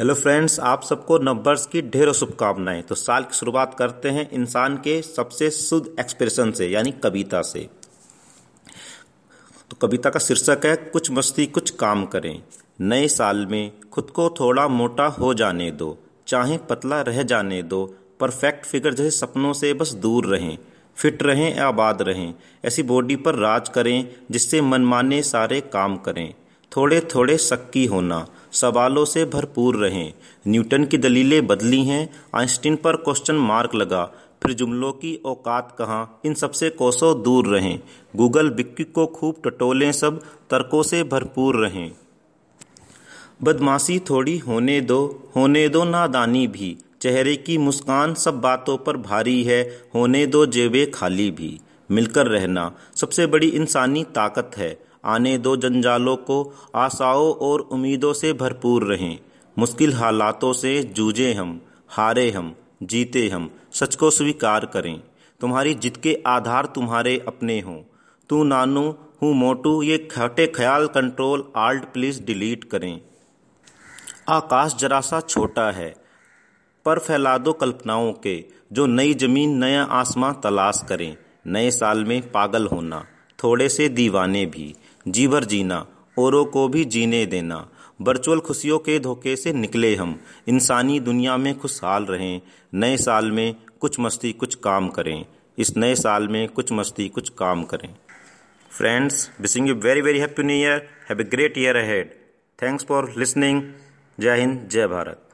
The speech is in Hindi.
हेलो फ्रेंड्स, आप सबको नववर्ष की ढेरों शुभकामनाएँ। तो साल की शुरुआत करते हैं इंसान के सबसे शुद्ध एक्सप्रेशन से, यानी कविता से। तो कविता का शीर्षक है, कुछ मस्ती, कुछ काम करें। नए साल में खुद को थोड़ा मोटा हो जाने दो। चाहे पतला रह जाने दो। परफेक्ट फिगर जैसे सपनों से बस दूर रहें। फिट रहें, आबाद रहें। ऐसी बॉडी पर राज करें जिससे मनमाने सारे काम करें। थोड़े थोड़े शक्की होना। सवालों से भरपूर रहें। न्यूटन की दलीलें बदली हैं। आइंस्टीन पर क्वेश्चन मार्क लगा। फिर जुमलों की औकात कहाँ? इन सबसे कोसों दूर रहें। गूगल बिक्की को खूब टटोलें सब, तर्कों से भरपूर रहें। बदमाशी थोड़ी होने दो। होने दो नादानी भी। चेहरे की मुस्कान सब बातों पर भारी है। होने दो जेबे खाली भी। मिलकर रहना सबसे बड़ी इंसानी ताकत है। आने दो जंजालों को आशाओं और उम्मीदों से भरपूर रहें। मुश्किल हालातों से जूझे हम, हारे हम, जीते हम, सच को स्वीकार करें। तुम्हारी जिद के आधार तुम्हारे अपने हों। तू नानू, हूँ मोटू, ये खटे ख्याल कंट्रोल आल्ट प्लीज़ डिलीट करें। आकाश जरा सा छोटा है, पर फैला दो कल्पनाओं के, जो नई ज़मीन, नया आसमां तलाश करें। नए साल में पागल होना, थोड़े से दीवाने भी। जीवर जीना, औरों को भी जीने देना। वर्चुअल खुशियों के धोखे से निकले हम। इंसानी दुनिया में खुशहाल रहें। नए साल में कुछ मस्ती, कुछ काम करें। इस नए साल में कुछ मस्ती, कुछ काम करें। Friends wishing you very very happy new year have a great year ahead thanks for listening जय हिंद जय भारत